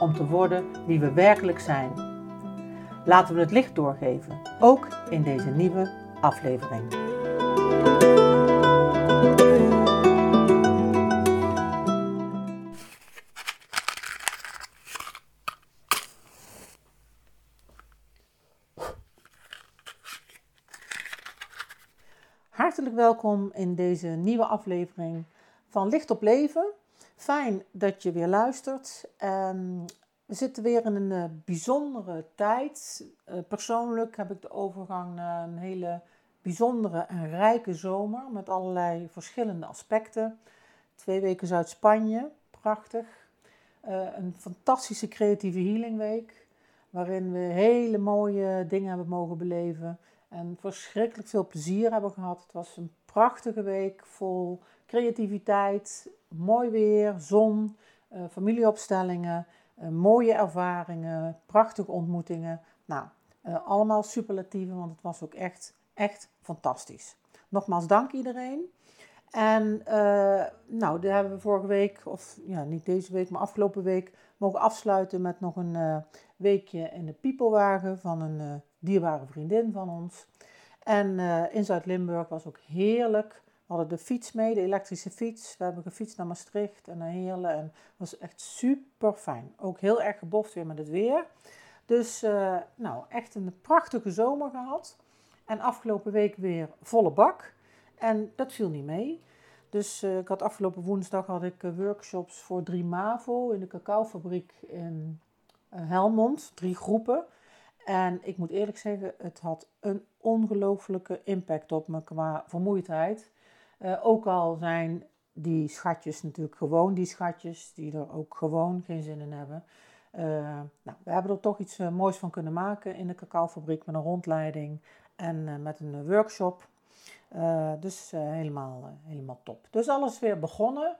om te worden wie we werkelijk zijn. Laten we het licht doorgeven, ook in deze nieuwe aflevering. Hartelijk welkom in deze nieuwe aflevering van Licht op Leven. Fijn dat je weer luistert. Um, we zitten weer in een uh, bijzondere tijd. Uh, persoonlijk heb ik de overgang naar een hele bijzondere en rijke zomer met allerlei verschillende aspecten. Twee weken Zuid-Spanje, prachtig. Uh, een fantastische creatieve healingweek, waarin we hele mooie dingen hebben mogen beleven en verschrikkelijk veel plezier hebben gehad. Het was een prachtige week vol creativiteit, mooi weer, zon, uh, familieopstellingen, uh, mooie ervaringen, prachtige ontmoetingen. Nou, uh, allemaal superlatieven, want het was ook echt, echt fantastisch. Nogmaals dank iedereen. En nou, daar hebben we vorige week, of ja, niet deze week, maar afgelopen week, mogen afsluiten met nog een weekje in de piepelwagen van een dierbare vriendin van ons. En in Zuid-Limburg was ook heerlijk hadden de fiets mee, de elektrische fiets. We hebben gefietst naar Maastricht en naar Heerlen. En het was echt super fijn. Ook heel erg geboft weer met het weer. Dus uh, nou, echt een prachtige zomer gehad. En afgelopen week weer volle bak. En dat viel niet mee. Dus uh, ik had afgelopen woensdag had ik uh, workshops voor drie MAVO in de cacaofabriek in Helmond. Drie groepen. En ik moet eerlijk zeggen, het had een ongelofelijke impact op me qua vermoeidheid. Uh, ook al zijn die schatjes natuurlijk gewoon die schatjes, die er ook gewoon geen zin in hebben. Uh, nou, we hebben er toch iets uh, moois van kunnen maken in de cacaofabriek met een rondleiding en met een workshop. dus helemaal, helemaal top. Dus alles weer begonnen.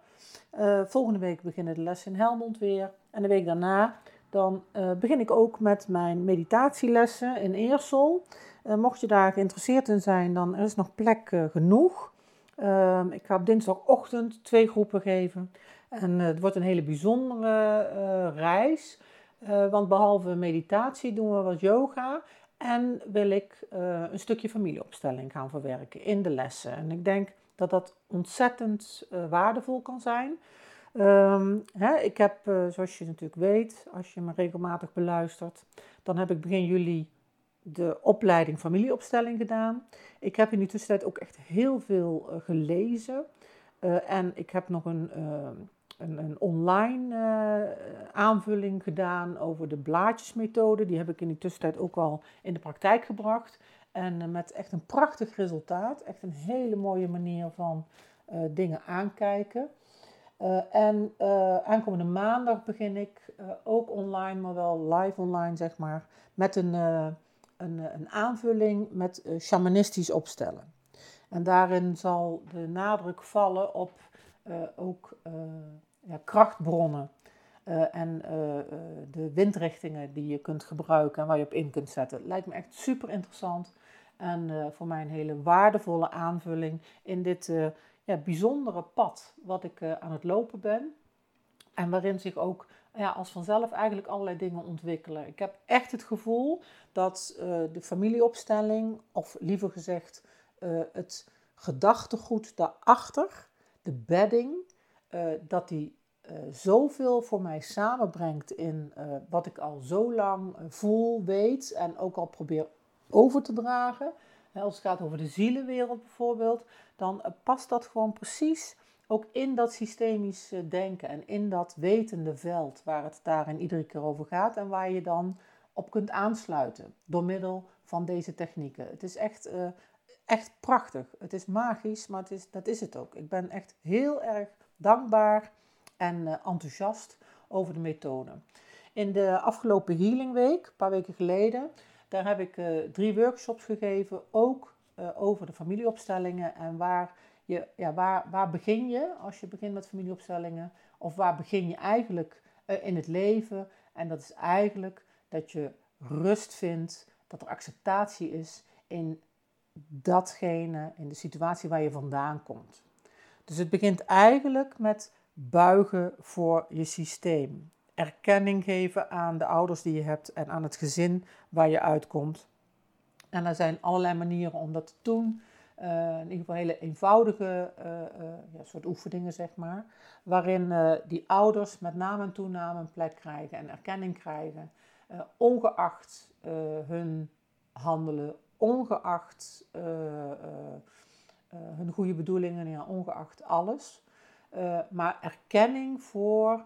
volgende week beginnen de lessen in Helmond weer. En de week daarna dan begin ik ook met mijn meditatielessen in Eersel. mocht je daar geïnteresseerd in zijn, dan er is nog plek genoeg. Um, ik ga op dinsdagochtend twee groepen geven. En uh, het wordt een hele bijzondere uh, reis. Uh, want behalve meditatie doen we wat yoga. En wil ik een stukje familieopstelling gaan verwerken in de lessen. En ik denk dat dat ontzettend waardevol kan zijn. Hè, ik heb, zoals je natuurlijk weet, als je me regelmatig beluistert, dan heb ik begin juli de opleiding familieopstelling gedaan. Ik heb in die tussentijd ook echt heel veel uh, gelezen. Uh, en ik heb nog een, uh, een, een, online aanvulling gedaan over de blaadjesmethode. Die heb ik in die tussentijd ook al in de praktijk gebracht. En met echt een prachtig resultaat. Echt een hele mooie manier van dingen aankijken. en aankomende maandag begin ik ook online, maar wel live online zeg maar, met een een, eh, een aanvulling met uh, shamanistisch opstellen. En daarin zal de nadruk vallen op uh, ook ja, krachtbronnen en de windrichtingen die je kunt gebruiken en waar je op in kunt zetten. Lijkt me echt super interessant en voor mij een hele waardevolle aanvulling in dit ja, bijzondere pad wat ik aan het lopen ben. En waarin zich ook ja, als vanzelf eigenlijk allerlei dingen ontwikkelen. Ik heb echt het gevoel dat uh, de familieopstelling, of liever gezegd uh, het gedachtegoed daarachter, de bedding, uh, dat die zoveel voor mij samenbrengt in wat ik al zo lang voel, weet en ook al probeer over te dragen. Als het gaat over de zielenwereld bijvoorbeeld, dan past dat gewoon precies ook in dat systemisch denken en in dat wetende veld waar het daarin iedere keer over gaat en waar je dan op kunt aansluiten door middel van deze technieken. Het is echt, uh, echt prachtig. Het is magisch, maar het is, dat is het ook. Ik ben echt heel erg dankbaar en uh, enthousiast over de methode. In de afgelopen Healing Week, een paar weken geleden, daar heb ik drie workshops gegeven, ook over de familieopstellingen en waar, je, ja, waar, waar begin je als je begint met familieopstellingen? Of waar begin je eigenlijk in het leven? En dat is eigenlijk dat je rust vindt, dat er acceptatie is in datgene, in de situatie waar je vandaan komt. Dus het begint eigenlijk met buigen voor je systeem. Erkenning geven aan de ouders die je hebt en aan het gezin waar je uitkomt. En er zijn allerlei manieren om dat te doen. Uh, in ieder geval hele eenvoudige uh, uh, ja, soort oefeningen, zeg maar. Waarin die ouders met naam en toenaam een plek krijgen en erkenning krijgen. ongeacht hun handelen, ongeacht hun goede bedoelingen, ja, ongeacht alles. maar erkenning voor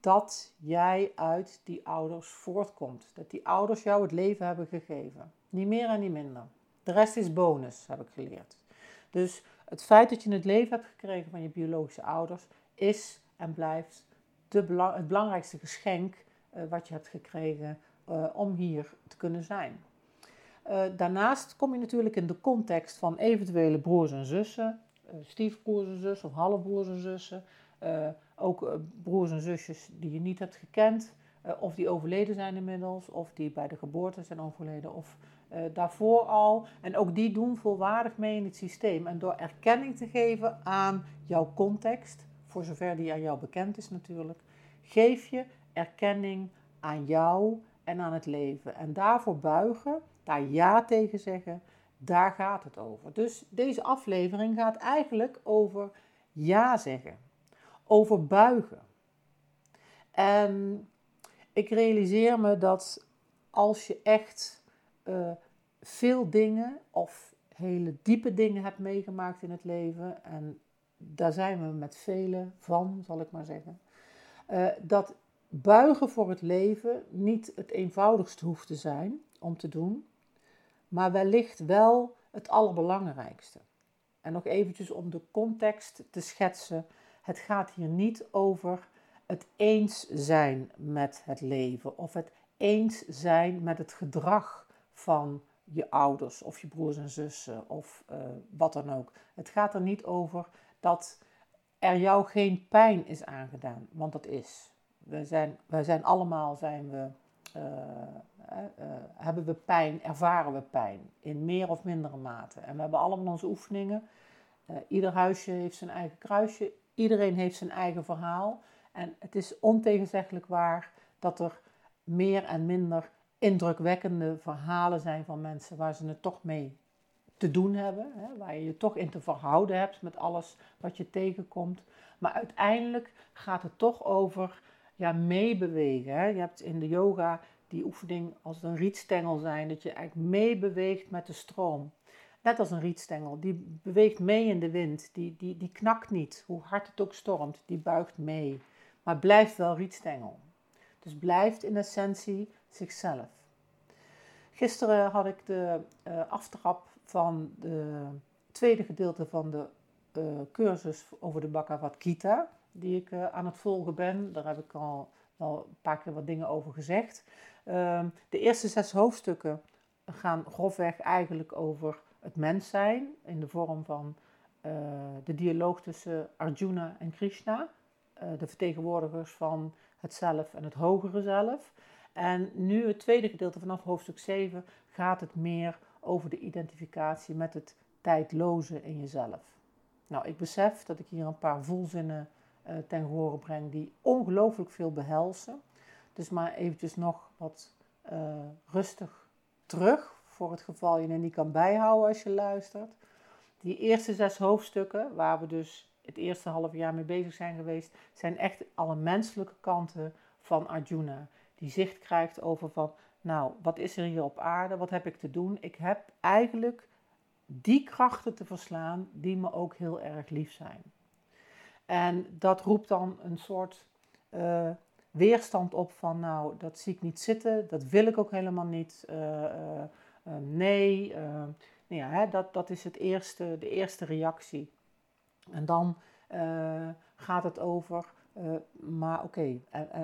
dat jij uit die ouders voortkomt. Dat die ouders jou het leven hebben gegeven. Niet meer en niet minder. De rest is bonus, heb ik geleerd. Dus het feit dat je het leven hebt gekregen van je biologische ouders is en blijft de het belangrijkste geschenk uh, wat je hebt gekregen uh, om hier te kunnen zijn. Uh, daarnaast kom je natuurlijk in de context van eventuele broers en zussen, stiefbroers en zussen of halfbroers en zussen, ook broers en zusjes die je niet hebt gekend, of die overleden zijn inmiddels, of die bij de geboorte zijn overleden, of daarvoor al. En ook die doen volwaardig mee in het systeem. En door erkenning te geven aan jouw context, voor zover die aan jou bekend is natuurlijk, geef je erkenning aan jou en aan het leven. En daarvoor buigen, daar ja tegen zeggen, daar gaat het over. Dus deze aflevering gaat eigenlijk over ja zeggen, over buigen. En ik realiseer me dat als je echt uh, veel dingen of hele diepe dingen hebt meegemaakt in het leven, en daar zijn we met vele van, zal ik maar zeggen, uh, dat buigen voor het leven niet het eenvoudigste hoeft te zijn om te doen, maar wellicht wel het allerbelangrijkste. En nog eventjes om de context te schetsen. Het gaat hier niet over het eens zijn met het leven of het eens zijn met het gedrag van je ouders of je broers en zussen of uh, wat dan ook. Het gaat er niet over dat er jou geen pijn is aangedaan, want dat is. We zijn, wij zijn allemaal, zijn we, uh, uh, hebben we pijn, ervaren we pijn in meer of mindere mate. En we hebben allemaal onze oefeningen. ieder huisje heeft zijn eigen kruisje, iedereen heeft zijn eigen verhaal. En het is ontegenzeggelijk waar dat er meer en minder indrukwekkende verhalen zijn van mensen waar ze het toch mee te doen hebben, hè, waar je je toch in te verhouden hebt met alles wat je tegenkomt. Maar uiteindelijk gaat het toch over ja, meebewegen. Hè. Je hebt in de yoga die oefening als een rietstengel zijn, dat je eigenlijk meebeweegt met de stroom. Net als een rietstengel, die beweegt mee in de wind, die, die, die knakt niet, hoe hard het ook stormt, die buigt mee, maar blijft wel rietstengel. Dus blijft in essentie zichzelf. Gisteren had ik de uh, aftrap van de tweede gedeelte van de uh, cursus over de Bhagavad Gita, die ik uh, aan het volgen ben. Daar heb ik al wel een paar keer wat dingen over gezegd. Ehm, de eerste zes hoofdstukken gaan grofweg eigenlijk over het mens zijn in de vorm van de dialoog tussen Arjuna en Krishna, de vertegenwoordigers van het zelf en het hogere zelf. En nu het tweede gedeelte vanaf hoofdstuk 7 gaat het meer over de identificatie met het tijdloze in jezelf. Nou, ik besef dat ik hier een paar volzinnen uh, ten gehore breng die ongelooflijk veel behelzen. Dus maar eventjes nog wat uh, rustig terug, voor het geval je er niet kan bijhouden als je luistert. Die eerste zes hoofdstukken, waar we dus het eerste half jaar mee bezig zijn geweest, zijn echt alle menselijke kanten van Arjuna die zicht krijgt over van, nou, wat is er hier op aarde? Wat heb ik te doen? Ik heb eigenlijk die krachten te verslaan die me ook heel erg lief zijn. En dat roept dan een soort uh, weerstand op van, nou, dat zie ik niet zitten, dat wil ik ook helemaal niet. Uh, nee, nou ja, hè, dat, dat is het eerste, de eerste reactie. En dan gaat het over Eh, maar oké,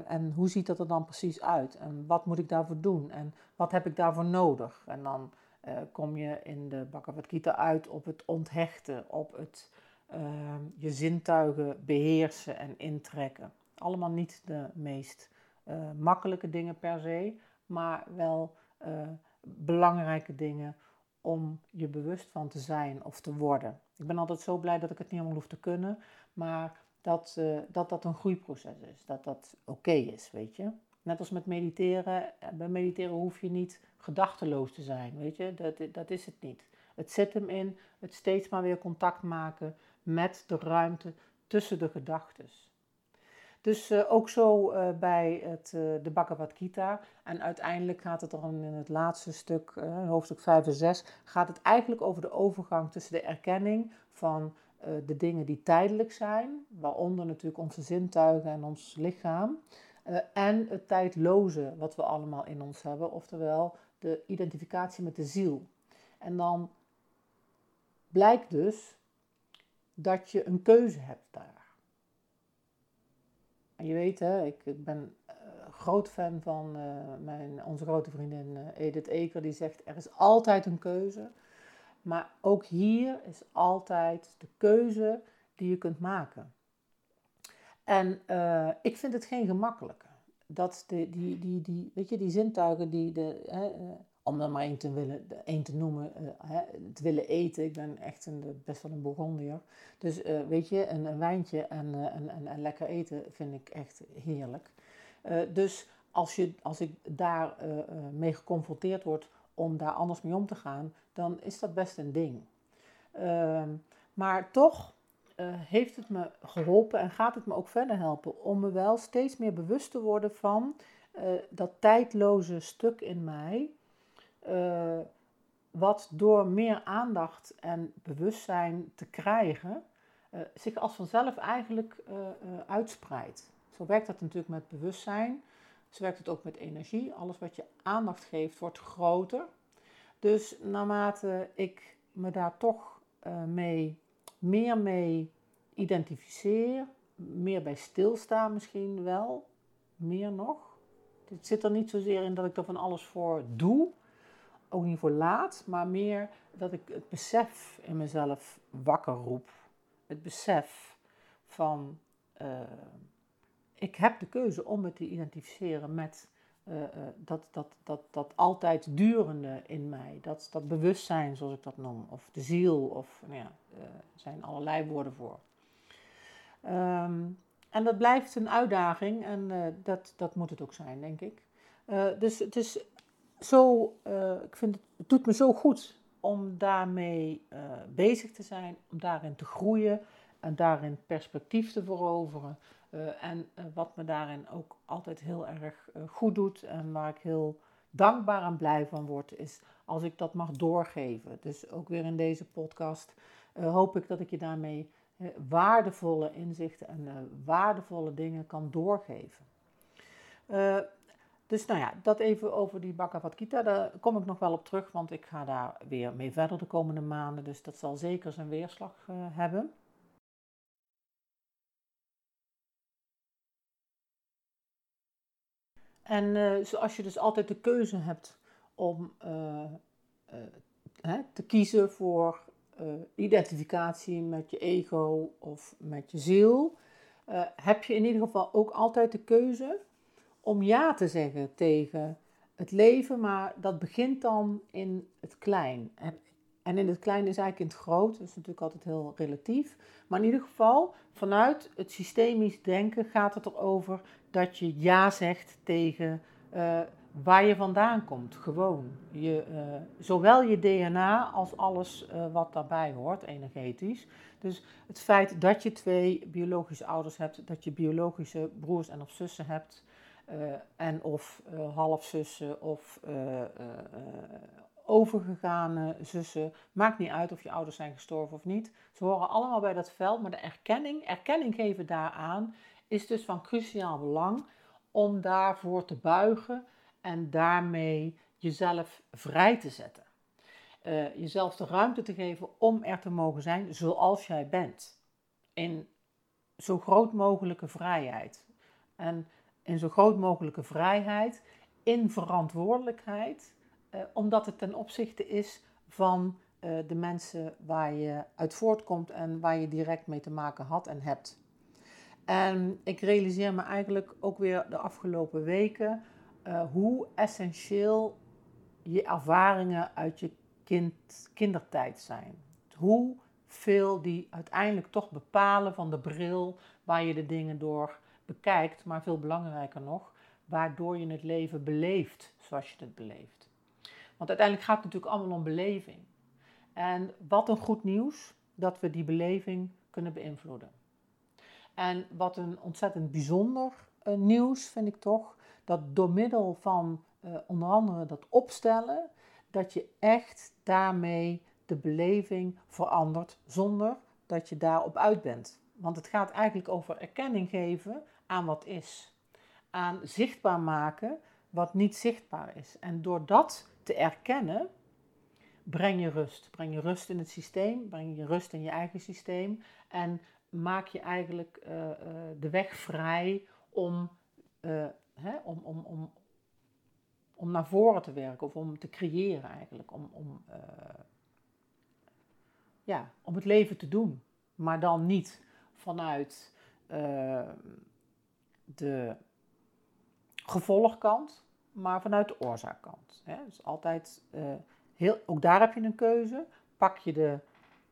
en, hoe ziet dat er dan precies uit? En wat moet ik daarvoor doen? En wat heb ik daarvoor nodig? En dan uh, kom je in de Bhagavad Gita uit op het onthechten, op het uh, je zintuigen beheersen en intrekken. Allemaal niet de meest uh, makkelijke dingen per se, maar wel belangrijke dingen om je bewust van te zijn of te worden. Ik ben altijd zo blij dat ik het niet allemaal hoef te kunnen, maar dat uh, dat, dat een groeiproces is. Dat dat oké is, weet je. Net als met mediteren. Eh, bij mediteren hoef je niet gedachteloos te zijn, weet je. Dat, dat is het niet. Het zit hem in het steeds maar weer contact maken met de ruimte tussen de gedachten. Dus uh, ook zo bij het, de Bhagavad Gita. En uiteindelijk gaat het dan in het laatste stuk, hoofdstuk 5 en 6, gaat het eigenlijk over de overgang tussen de erkenning van de dingen die tijdelijk zijn, waaronder natuurlijk onze zintuigen en ons lichaam, en het tijdloze wat we allemaal in ons hebben, oftewel de identificatie met de ziel. En dan blijkt dus dat je een keuze hebt daar. En je weet, hè, ik, ik ben uh, groot fan van mijn, onze grote vriendin Edith Eker, die zegt: er is altijd een keuze. Maar ook hier is altijd de keuze die je kunt maken. En ik vind het geen gemakkelijke. Dat de, die, die, die, weet je, die zintuigen die de, om er maar één te, willen, één te noemen, uh, hè, te willen eten. Ik ben echt een, best wel een Bourgondier. Dus weet je, een, wijntje en, en, en, lekker eten vind ik echt heerlijk. dus als, je, als ik daar mee geconfronteerd word om daar anders mee om te gaan, dan is dat best een ding. Ehm, maar toch heeft het me geholpen en gaat het me ook verder helpen om me wel steeds meer bewust te worden van dat tijdloze stuk in mij uh, wat door meer aandacht en bewustzijn te krijgen, zich als vanzelf eigenlijk uitspreidt. Zo werkt dat natuurlijk met bewustzijn. Zo werkt het ook met energie. Alles wat je aandacht geeft, wordt groter. Dus naarmate ik me daar toch mee, meer mee identificeer, meer bij stilsta misschien wel, meer nog. Het zit er niet zozeer in dat ik er van alles voor doe, ook niet voor laat, maar meer dat ik het besef in mezelf wakker roep. Het besef van uh, ik heb de keuze om me te identificeren met uh, uh, dat, dat, dat, dat altijd durende in mij. Dat, dat bewustzijn, zoals ik dat noem. Of de ziel, of nou ja, er zijn allerlei woorden voor. Um, en dat blijft een uitdaging en dat, dat moet het ook zijn, denk ik. dus het is zo, ik vind het, het, doet me zo goed om daarmee bezig te zijn, om daarin te groeien en daarin perspectief te veroveren. Uh, en wat me daarin ook altijd heel erg goed doet en waar ik heel dankbaar en blij van word, is als ik dat mag doorgeven. Dus ook weer in deze podcast hoop ik dat ik je daarmee waardevolle inzichten en waardevolle dingen kan doorgeven. Dus nou ja, dat even over die Bhagavad Gita. Daar kom ik nog wel op terug, want ik ga daar weer mee verder de komende maanden. Dus dat zal zeker zijn weerslag hebben. En uh, zoals je dus altijd de keuze hebt om uh, hè, te kiezen voor identificatie met je ego of met je ziel, heb je in ieder geval ook altijd de keuze om ja te zeggen tegen het leven, maar dat begint dan in het klein. En in het klein is eigenlijk in het groot, dat is natuurlijk altijd heel relatief. Maar in ieder geval, vanuit het systemisch denken gaat het erover dat je ja zegt tegen uh, waar je vandaan komt. Gewoon. Je, uh, zowel je DNA als alles uh, wat daarbij hoort, energetisch. Dus het feit dat je twee biologische ouders hebt, dat je biologische broers en of zussen hebt, en of halfzussen of overgegane zussen. Maakt niet uit of je ouders zijn gestorven of niet. Ze horen allemaal bij dat veld, maar de erkenning, erkenning geven daaraan, is dus van cruciaal belang om daarvoor te buigen en daarmee jezelf vrij te zetten. jezelf de ruimte te geven om er te mogen zijn zoals jij bent. In zo groot mogelijke vrijheid. En in zo groot mogelijke vrijheid, in verantwoordelijkheid, eh, omdat het ten opzichte is van eh, de mensen waar je uit voortkomt en waar je direct mee te maken had en hebt. En ik realiseer me eigenlijk ook weer de afgelopen weken uh, hoe essentieel je ervaringen uit je kind, kindertijd zijn. Hoeveel die uiteindelijk toch bepalen van de bril waar je de dingen door bekijkt, maar veel belangrijker nog, waardoor je het leven beleeft zoals je het beleeft. Want uiteindelijk gaat het natuurlijk allemaal om beleving. En wat een goed nieuws dat we die beleving kunnen beïnvloeden. En wat een ontzettend bijzonder uh, nieuws vind ik toch, dat door middel van uh, onder andere dat opstellen, dat je echt daarmee de beleving verandert zonder dat je daarop uit bent. Want het gaat eigenlijk over erkenning geven aan wat is. Aan zichtbaar maken wat niet zichtbaar is. En door dat te erkennen, breng je rust. Breng je rust in het systeem, breng je rust in je eigen systeem. En maak je eigenlijk uh, uh, de weg vrij om, uh, hè, om, om, om, om naar voren te werken of om te creëren eigenlijk. Om, om, ja, om het leven te doen. Maar dan niet vanuit de gevolgkant, maar vanuit de oorzaakkant. Hè. Dus altijd, heel, ook daar heb je een keuze. Pak je de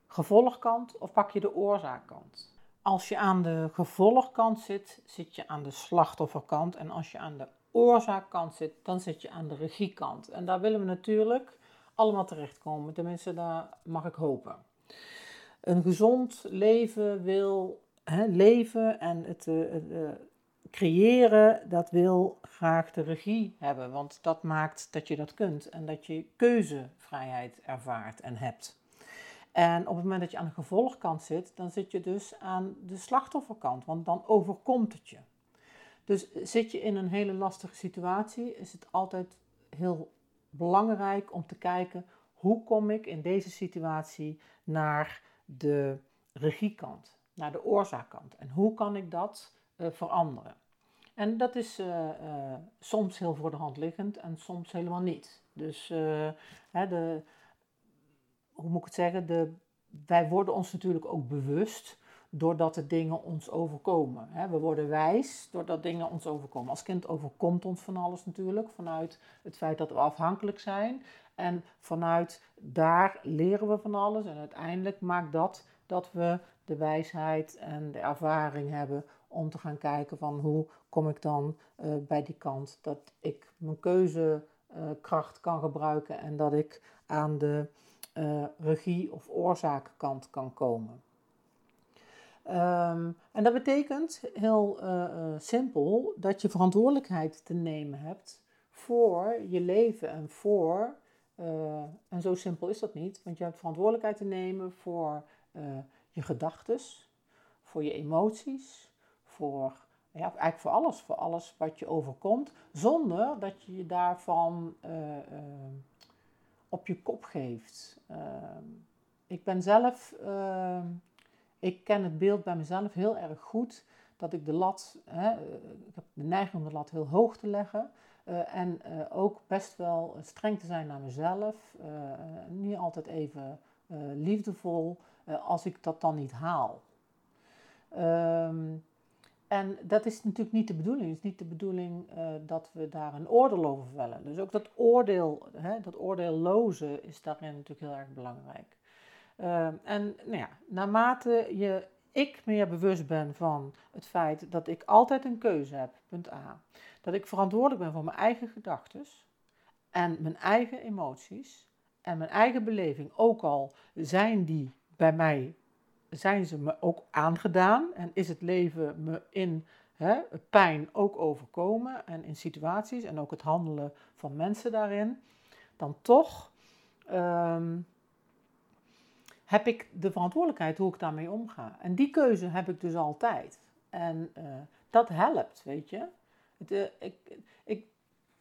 gevolgkant of pak je de oorzaakkant? Als je aan de gevolgkant zit, zit je aan de slachtofferkant. En als je aan de oorzaakkant zit, dan zit je aan de regiekant. En daar willen we natuurlijk allemaal terechtkomen. Tenminste, daar mag ik hopen. Een gezond leven wil hè, leven en het uh, creëren, dat wil graag de regie hebben. Want dat maakt dat je dat kunt en dat je keuzevrijheid ervaart en hebt. En op het moment dat je aan de gevolgkant zit, dan zit je dus aan de slachtofferkant, want dan overkomt het je. Dus zit je in een hele lastige situatie, is het altijd heel belangrijk om te kijken hoe kom ik in deze situatie naar de regiekant, naar de oorzaakkant en hoe kan ik dat uh, veranderen. En dat is uh, uh, soms heel voor de hand liggend en soms helemaal niet. Dus hè, de, hoe moet ik het zeggen, de, wij worden ons natuurlijk ook bewust doordat de dingen ons overkomen. We worden wijs doordat dingen ons overkomen. Als kind overkomt ons van alles natuurlijk, vanuit het feit dat we afhankelijk zijn. En vanuit daar leren we van alles. En uiteindelijk maakt dat dat we de wijsheid en de ervaring hebben om te gaan kijken van hoe kom ik dan uh, bij die kant dat ik mijn keuzekracht uh, kan gebruiken en dat ik aan de uh, regie- of oorzaakkant kan komen. Um, en dat betekent heel uh, uh, simpel dat je verantwoordelijkheid te nemen hebt voor je leven en voor, en zo simpel is dat niet, want je hebt verantwoordelijkheid te nemen voor je gedachten, voor je emoties, voor, ja, eigenlijk voor alles, voor alles wat je overkomt, zonder dat je je daarvan op je kop geeft. Ehm, ik ben zelf, ehm, ik ken het beeld bij mezelf heel erg goed dat ik de lat, hè, ik heb de neiging om de lat heel hoog te leggen. Uh, en uh, ook best wel streng te zijn naar mezelf. Niet altijd even liefdevol als ik dat dan niet haal. Um, en dat is natuurlijk niet de bedoeling. Het is niet de bedoeling uh, dat we daar een oordeel over vellen. Dus ook dat oordeel, hè, dat oordeelloze is daarin natuurlijk heel erg belangrijk. Uh, en nou ja, naarmate je, ik meer bewust ben van het feit dat ik altijd een keuze heb, punt A. Dat ik verantwoordelijk ben voor mijn eigen gedachten en mijn eigen emoties en mijn eigen beleving. Ook al zijn die bij mij zijn ze me ook aangedaan en is het leven me in hè, pijn ook overkomen en in situaties en ook het handelen van mensen daarin, dan toch um, heb ik de verantwoordelijkheid hoe ik daarmee omga. En die keuze heb ik dus altijd. En uh, dat helpt, weet je. Uh, ik, ik,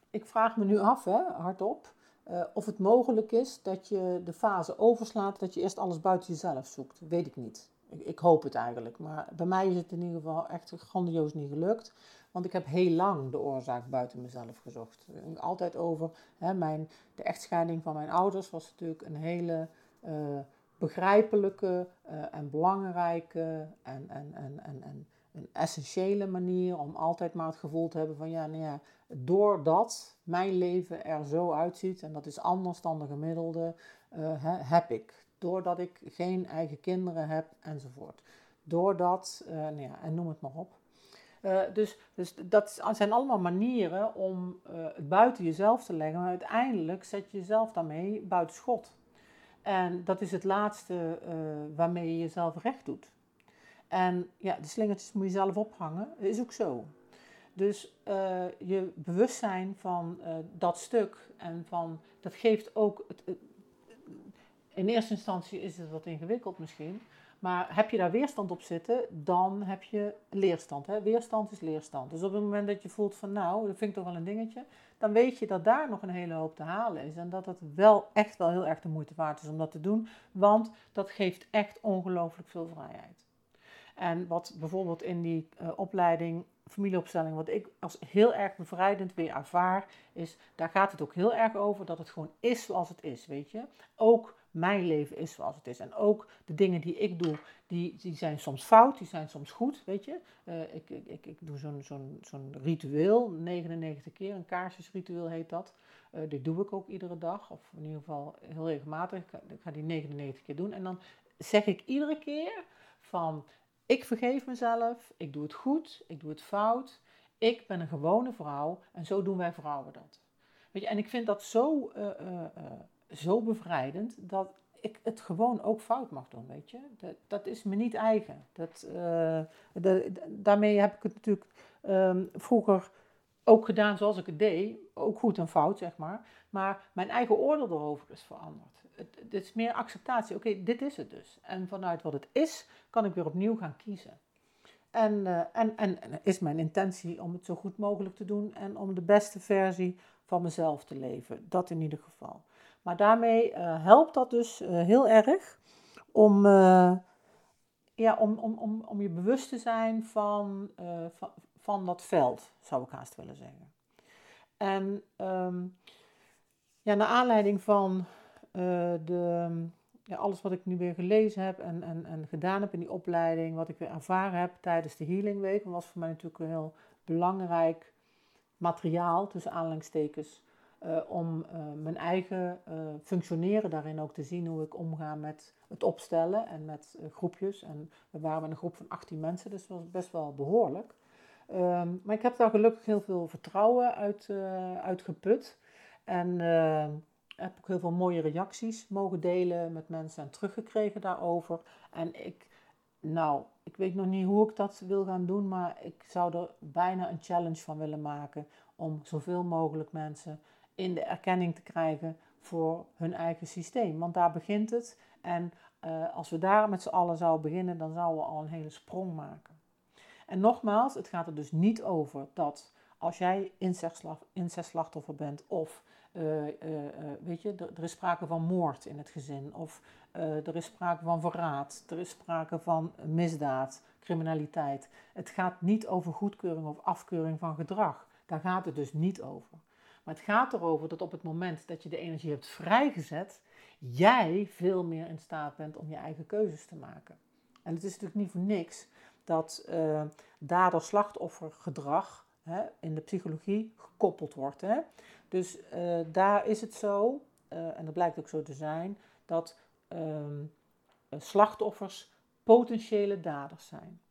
ik vraag me nu af, hè, hardop, uh, of het mogelijk is dat je de fase overslaat dat je eerst alles buiten jezelf zoekt. Weet ik niet. Ik, ik, hoop het eigenlijk. Maar bij mij is het in ieder geval echt grandioos niet gelukt. Want ik heb heel lang de oorzaak buiten mezelf gezocht. Altijd over hè, mijn, de echtscheiding van mijn ouders was natuurlijk een hele uh, begrijpelijke uh, en belangrijke en, en, en, en een essentiële manier om altijd maar het gevoel te hebben van ja, nou ja, doordat mijn leven er zo uitziet en dat is anders dan de gemiddelde, uh, heb ik. Doordat ik geen eigen kinderen heb enzovoort. Doordat, uh, nou ja, en noem het maar op. Uh, dus, dus dat zijn allemaal manieren om het buiten jezelf te leggen, maar uiteindelijk zet je jezelf daarmee buiten schot. En dat is het laatste waarmee je jezelf recht doet. En ja, de slingertjes moet je zelf ophangen. Dat is ook zo. Dus uh, je bewustzijn van uh, dat stuk en van dat geeft ook. Het, in eerste instantie is het wat ingewikkeld misschien. Maar heb je daar weerstand op zitten, dan heb je leerstand. Hè? Weerstand is leerstand. Dus op het moment dat je voelt van nou, dat vind ik toch wel een dingetje, dan weet je dat daar nog een hele hoop te halen is. En dat het wel echt wel heel erg de moeite waard is om dat te doen. Want dat geeft echt ongelooflijk veel vrijheid. En wat bijvoorbeeld in die uh, opleiding familieopstelling, wat ik als heel erg bevrijdend weer ervaar, is daar gaat het ook heel erg over dat het gewoon is zoals het is, weet je. Ook mijn leven is zoals het is. En ook de dingen die ik doe, die, die zijn soms fout, die zijn soms goed, weet je. Uh, ik, ik, ik doe zo'n zo'n zo'n ritueel, 99 keer, een kaarsjesritueel heet dat. Uh, dit doe ik ook iedere dag, of in ieder geval heel regelmatig. Ik ik ga die 99 keer doen. En dan zeg ik iedere keer van ik vergeef mezelf, ik doe het goed, ik doe het fout. Ik ben een gewone vrouw en zo doen wij vrouwen dat. Weet je, en ik vind dat zo, uh, uh, uh, zo bevrijdend dat ik het gewoon ook fout mag doen, weet je. Dat, dat is me niet eigen. Dat, daarmee heb ik het natuurlijk um, vroeger ook gedaan zoals ik het deed. Ook goed en fout, zeg maar. Maar mijn eigen oordeel erover is veranderd het, is meer acceptatie. Oké, dit is het dus. En vanuit wat het is, kan ik weer opnieuw gaan kiezen. En, uh, en, en, en, is mijn intentie om het zo goed mogelijk te doen en om de beste versie van mezelf te leven. Dat in ieder geval. Maar daarmee uh, helpt dat dus uh, heel erg om, ja, om, om, om, om je bewust te zijn van, van, van dat veld, zou ik haast willen zeggen. En um, ja, naar aanleiding van de, ja, alles wat ik nu weer gelezen heb en, en, en gedaan heb in die opleiding, wat ik weer ervaren heb tijdens de Healing Week, was voor mij natuurlijk een heel belangrijk materiaal, tussen aanhalingstekens, uh, om uh, mijn eigen functioneren daarin ook te zien, hoe ik omga met het opstellen en met groepjes. En we waren met een groep van 18 mensen, dus dat was best wel behoorlijk. Um, maar ik heb daar gelukkig heel veel vertrouwen uit, uit geput. En heb ook heel veel mooie reacties mogen delen met mensen en teruggekregen daarover. En ik, nou, ik weet nog niet hoe ik dat wil gaan doen, maar ik zou er bijna een challenge van willen maken om zoveel mogelijk mensen in de erkenning te krijgen voor hun eigen systeem. Want daar begint het. En uh, als we daar met z'n allen zouden beginnen, dan zouden we al een hele sprong maken. En nogmaals, het gaat er dus niet over dat als jij incestslachtoffer bent of uh, uh, weet je, er, is sprake van moord in het gezin, of er is sprake van verraad, er is sprake van misdaad, criminaliteit. Het gaat niet over goedkeuring of afkeuring van gedrag. Daar gaat het dus niet over. Maar het gaat erover dat op het moment dat je de energie hebt vrijgezet, jij veel meer in staat bent om je eigen keuzes te maken. En het is natuurlijk niet voor niks dat uh, dader-slachtoffer gedrag hè, in de psychologie gekoppeld wordt. Hè. Dus uh, daar is het zo, uh, en dat blijkt ook zo te zijn, dat um, slachtoffers potentiële daders zijn.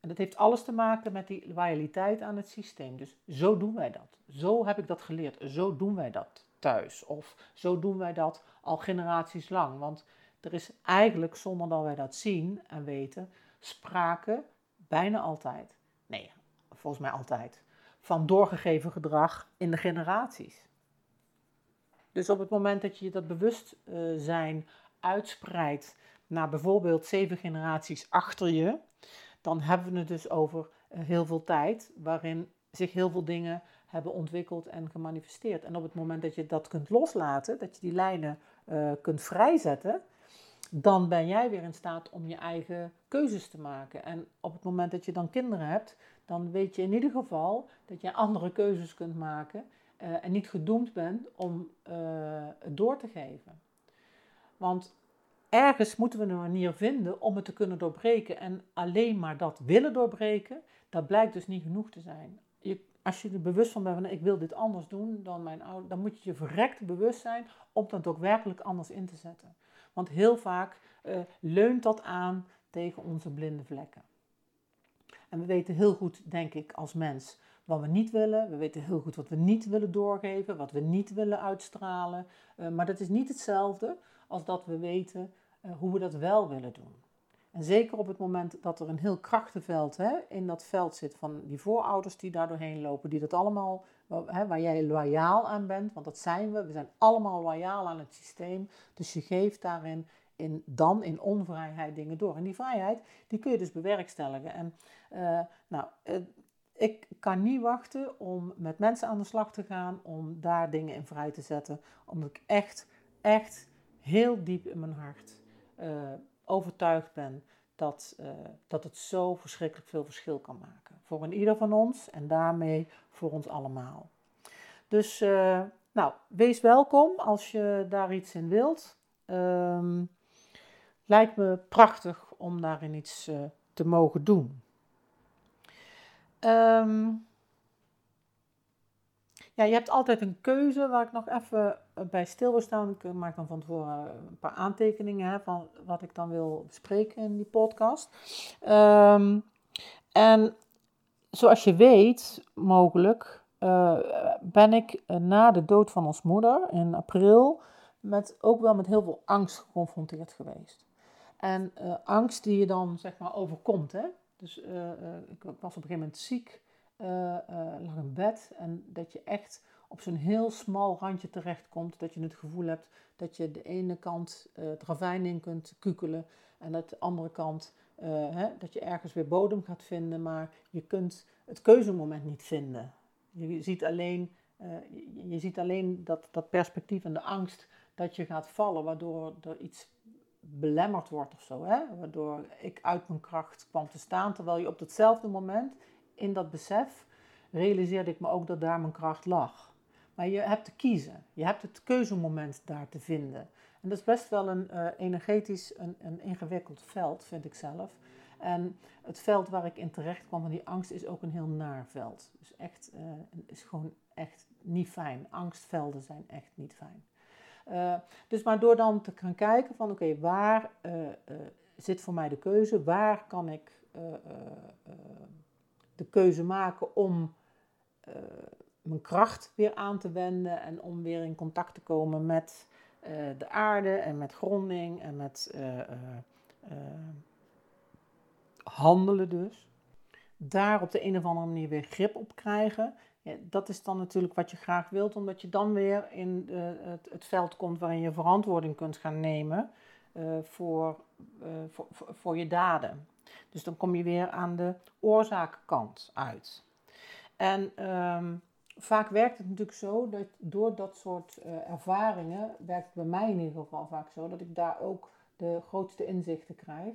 En dat heeft alles te maken met die loyaliteit aan het systeem. Dus zo doen wij dat. Zo heb ik dat geleerd. Zo doen wij dat thuis. Of zo doen wij dat al generaties lang. Want er is eigenlijk, zonder dat wij dat zien en weten, sprake bijna altijd. Nee, volgens mij altijd van doorgegeven gedrag in de generaties. Dus op het moment dat je dat bewustzijn uitspreidt naar bijvoorbeeld zeven generaties achter je, dan hebben we het dus over eh, heel veel tijd waarin zich heel veel dingen hebben ontwikkeld en gemanifesteerd. En op het moment dat je dat kunt loslaten, dat je die lijnen uh, kunt vrijzetten, dan ben jij weer in staat om je eigen keuzes te maken. En op het moment dat je dan kinderen hebt, dan weet je in ieder geval dat je andere keuzes kunt maken uh, en niet gedoemd bent om uh, het door te geven. Want ergens moeten we een manier vinden om het te kunnen doorbreken. En alleen maar dat willen doorbreken, dat blijkt dus niet genoeg te zijn. Je, als je er bewust van bent van ik wil dit anders doen dan mijn ouder, dan moet je je verrekt bewust zijn om dat ook werkelijk anders in te zetten. Want heel vaak uh, leunt dat aan tegen onze blinde vlekken. En we weten heel goed, denk ik, als mens wat we niet willen. We weten heel goed wat we niet willen doorgeven, wat we niet willen uitstralen. Uh, maar dat is niet hetzelfde als dat we weten uh, hoe we dat wel willen doen. En zeker op het moment dat er een heel krachtenveld hè, in dat veld zit van die voorouders die daar doorheen lopen, die dat allemaal, hè, waar jij loyaal aan bent, want dat zijn we, we zijn allemaal loyaal aan het systeem. Dus je geeft daarin dan in onvrijheid dingen door. En die vrijheid, die kun je dus bewerkstelligen. En uh, nou, uh, ik kan niet wachten om met mensen aan de slag te gaan, om daar dingen in vrij te zetten. Omdat ik echt, echt heel diep in mijn hart uh, overtuigd ben dat, dat het zo verschrikkelijk veel verschil kan maken. Voor een ieder van ons en daarmee voor ons allemaal. Dus nou, wees welkom als je daar iets in wilt. Um, lijkt me prachtig om daarin iets te mogen doen. Um, ja, je hebt altijd een keuze waar ik nog even eh, bij stil wil staan. Ik maak dan van tevoren een paar aantekeningen hè, van wat ik dan wil bespreken in die podcast. Um, en zoals je weet, mogelijk, ben ik na de dood van ons moeder in april met, ook wel met heel veel angst geconfronteerd geweest. En uh, angst die je dan zeg maar overkomt. Hè? Dus uh, ik was op een gegeven moment ziek, lag in bed en dat je echt op zo'n heel smal randje terechtkomt. Dat je het gevoel hebt dat je de ene kant het ravijn in kunt kukelen en aan de andere kant hè, dat je ergens weer bodem gaat vinden, maar je kunt het keuzemoment niet vinden. Je ziet alleen, je ziet alleen dat, dat perspectief en de angst dat je gaat vallen, waardoor er iets belemmerd wordt of zo. Hè? Waardoor ik uit mijn kracht kwam te staan. Terwijl je op datzelfde moment, in dat besef, realiseerde ik me ook dat daar mijn kracht lag. Maar je hebt te kiezen. Je hebt het keuzemoment daar te vinden. En dat is best wel een uh, energetisch, een, een, ingewikkeld veld, vind ik zelf. En het veld waar ik in terecht kwam van die angst is ook een heel naar veld. Dus echt, uh, is gewoon echt niet fijn. Angstvelden zijn echt niet fijn. Uh, dus maar door dan te gaan kijken van oké, waar uh, uh, zit voor mij de keuze? Waar kan ik de keuze maken om mijn kracht weer aan te wenden en om weer in contact te komen met de aarde en met gronding en met handelen dus. Daar op de een of andere manier weer grip op krijgen ja, dat is dan natuurlijk wat je graag wilt, omdat je dan weer in het, het, veld komt waarin je verantwoording kunt gaan nemen uh, voor, uh, voor, voor, je daden. Dus dan kom je weer aan de oorzaakkant uit. En um, vaak werkt het natuurlijk zo dat door dat soort uh, ervaringen, werkt het bij mij in ieder geval vaak zo, dat ik daar ook de grootste inzichten krijg.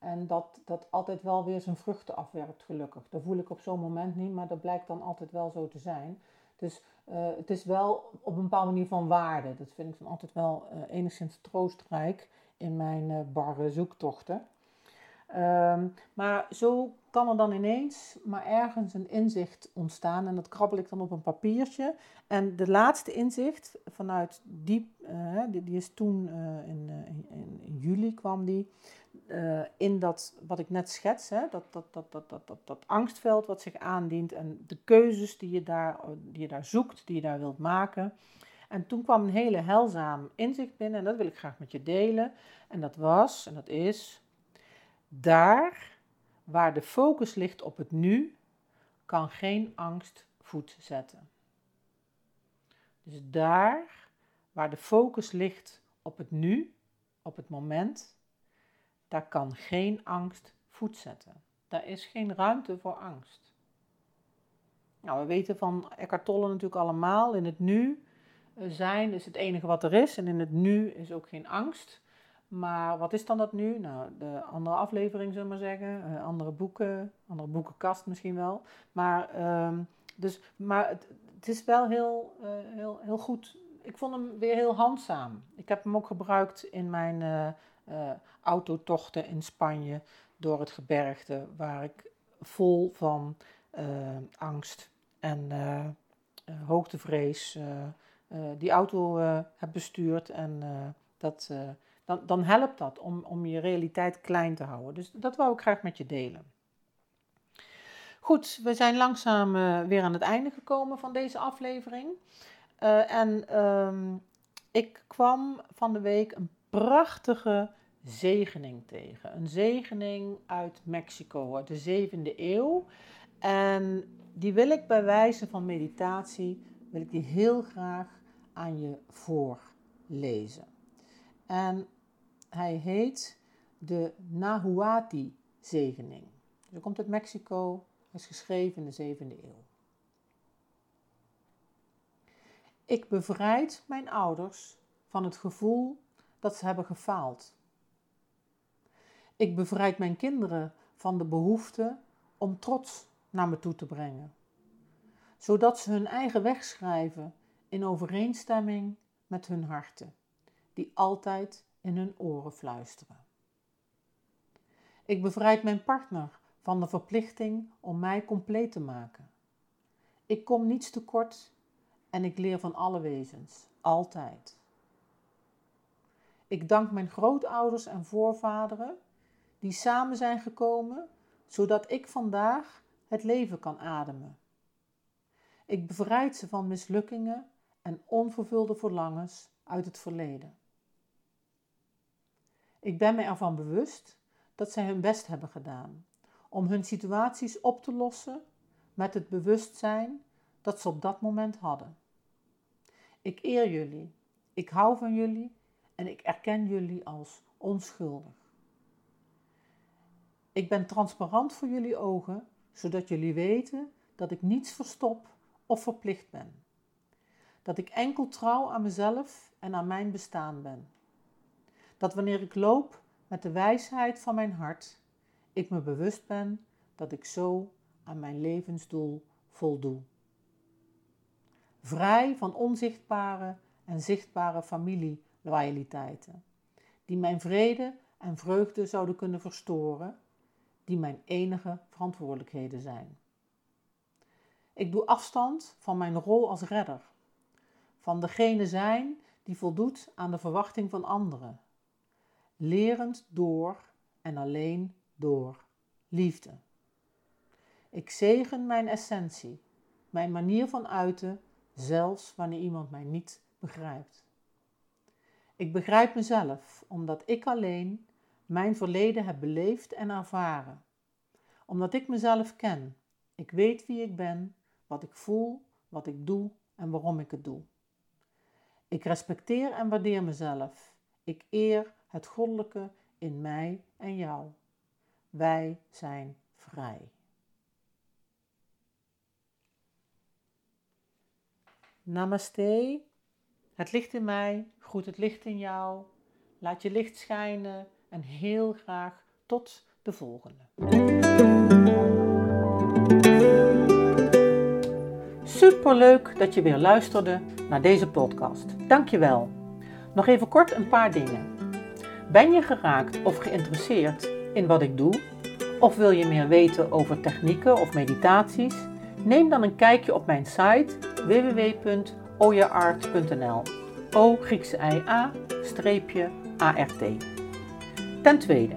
En dat dat altijd wel weer zijn vruchten afwerpt, gelukkig. Dat voel ik op zo'n moment niet, maar dat blijkt dan altijd wel zo te zijn. Dus uh, het is wel op een bepaalde manier van waarde. Dat vind ik dan altijd wel uh, enigszins troostrijk in mijn uh, barre zoektochten. Um, maar zo kan er dan ineens maar ergens een inzicht ontstaan. En dat krabbel ik dan op een papiertje. En de laatste inzicht vanuit die, die, die, is toen in, in, juli kwam die uh, in dat, wat ik net schets, hè, dat, dat, dat, dat, dat, dat, dat angstveld wat zich aandient en de keuzes die je, daar, die je daar zoekt, die je daar wilt maken. En toen kwam een hele heilzaam inzicht binnen en dat wil ik graag met je delen. En dat was, en dat is, daar waar de focus ligt op het nu, kan geen angst voet zetten. Dus daar waar de focus ligt op het nu, op het moment, daar kan geen angst voet zetten. Daar is geen ruimte voor angst. Nou, we weten van Eckhart Tolle natuurlijk allemaal, in het nu zijn is het enige wat er is en in het nu is ook geen angst. Maar wat is dan dat nu? Nou, de andere aflevering, zullen we maar zeggen. Uh, andere boeken, andere boekenkast misschien wel. Maar, ehm, dus, maar het, is wel heel, uh, heel, heel goed. Ik vond hem weer heel handzaam. Ik heb hem ook gebruikt in mijn autotochten in Spanje door het gebergte, waar ik vol van angst en hoogtevrees die auto heb bestuurd. En dat dan, dan helpt dat om, om je realiteit klein te houden. Dus dat wou ik graag met je delen. Goed, we zijn langzaam weer aan het einde gekomen van deze aflevering. En ehm, ik kwam van de week een prachtige zegening tegen. Een zegening uit Mexico, uit de 7e eeuw. En die wil ik bij wijze van meditatie, wil ik die heel graag aan je voorlezen. En hij heet de Nahuati-zegening. Dus hij komt uit Mexico, hij is geschreven in de 7e eeuw. Ik bevrijd mijn ouders van het gevoel dat ze hebben gefaald. Ik bevrijd mijn kinderen van de behoefte om trots naar me toe te brengen, zodat ze hun eigen weg schrijven in overeenstemming met hun harten, die altijd in hun oren fluisteren. Ik bevrijd mijn partner van de verplichting om mij compleet te maken. Ik kom niets tekort en ik leer van alle wezens, altijd. Ik dank mijn grootouders en voorvaderen die samen zijn gekomen, zodat ik vandaag het leven kan ademen. Ik bevrijd ze van mislukkingen en onvervulde verlangens uit het verleden. Ik ben me ervan bewust dat zij hun best hebben gedaan om hun situaties op te lossen met het bewustzijn dat ze op dat moment hadden. Ik eer jullie, ik hou van jullie en ik erken jullie als onschuldig. Ik ben transparant voor jullie ogen, zodat jullie weten dat ik niets verstop of verplicht ben. Dat ik enkel trouw aan mezelf en aan mijn bestaan ben dat wanneer ik loop met de wijsheid van mijn hart, ik me bewust ben dat ik zo aan mijn levensdoel voldoe. Vrij van onzichtbare en zichtbare familieloyaliteiten, die mijn vrede en vreugde zouden kunnen verstoren, die mijn enige verantwoordelijkheden zijn. Ik doe afstand van mijn rol als redder, van degene zijn die voldoet aan de verwachting van anderen lerend door en alleen door liefde. Ik zegen mijn essentie, mijn manier van uiten, zelfs wanneer iemand mij niet begrijpt. Ik begrijp mezelf omdat ik alleen mijn verleden heb beleefd en ervaren. Omdat ik mezelf ken. Ik weet wie ik ben, wat ik voel, wat ik doe en waarom ik het doe. Ik respecteer en waardeer mezelf. Ik eer het goddelijke in mij en jou. Wij zijn vrij. Namaste. Het licht in mij groet het licht in jou. Laat je licht schijnen en heel graag tot de volgende. Superleuk dat je weer luisterde naar deze podcast. Dankjewel. Nog even kort een paar dingen. Ben je geraakt of geïnteresseerd in wat ik doe? Of wil je meer weten over technieken of meditaties? Neem dan een kijkje op mijn site www.oyaart.nl. O Griekse I A streepje ART. Ten tweede,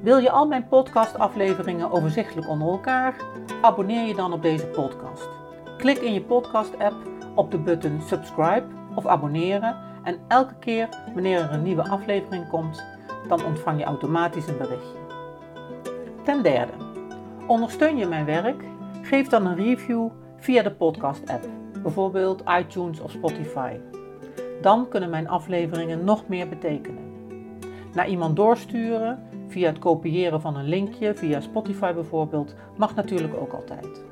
wil je al mijn podcastafleveringen overzichtelijk onder elkaar? Abonneer je dan op deze podcast. Klik in je podcast-app op de button subscribe of abonneren en elke keer wanneer er een nieuwe aflevering komt, dan ontvang je automatisch een berichtje. Ten derde, ondersteun je mijn werk? Geef dan een review via de podcast-app, bijvoorbeeld iTunes of Spotify. Dan kunnen mijn afleveringen nog meer betekenen. Naar iemand doorsturen via het kopiëren van een linkje via Spotify bijvoorbeeld mag natuurlijk ook altijd.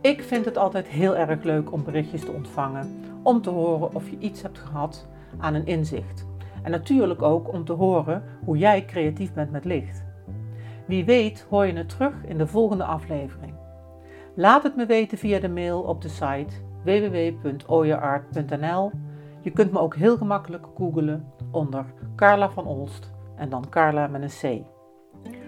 Ik vind het altijd heel erg leuk om berichtjes te ontvangen om te horen of je iets hebt gehad aan een inzicht. En natuurlijk ook om te horen hoe jij creatief bent met licht. Wie weet hoor je het terug in de volgende aflevering. Laat het me weten via de mail op de site www.oyeart.nl. Je kunt me ook heel gemakkelijk googlen onder Carla van Olst en dan Carla met een C.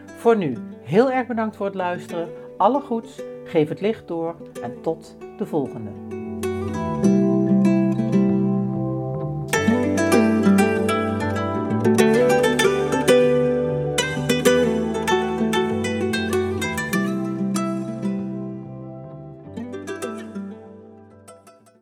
Voor nu, heel erg bedankt voor het luisteren. Alle goeds, geef het licht door en tot de volgende.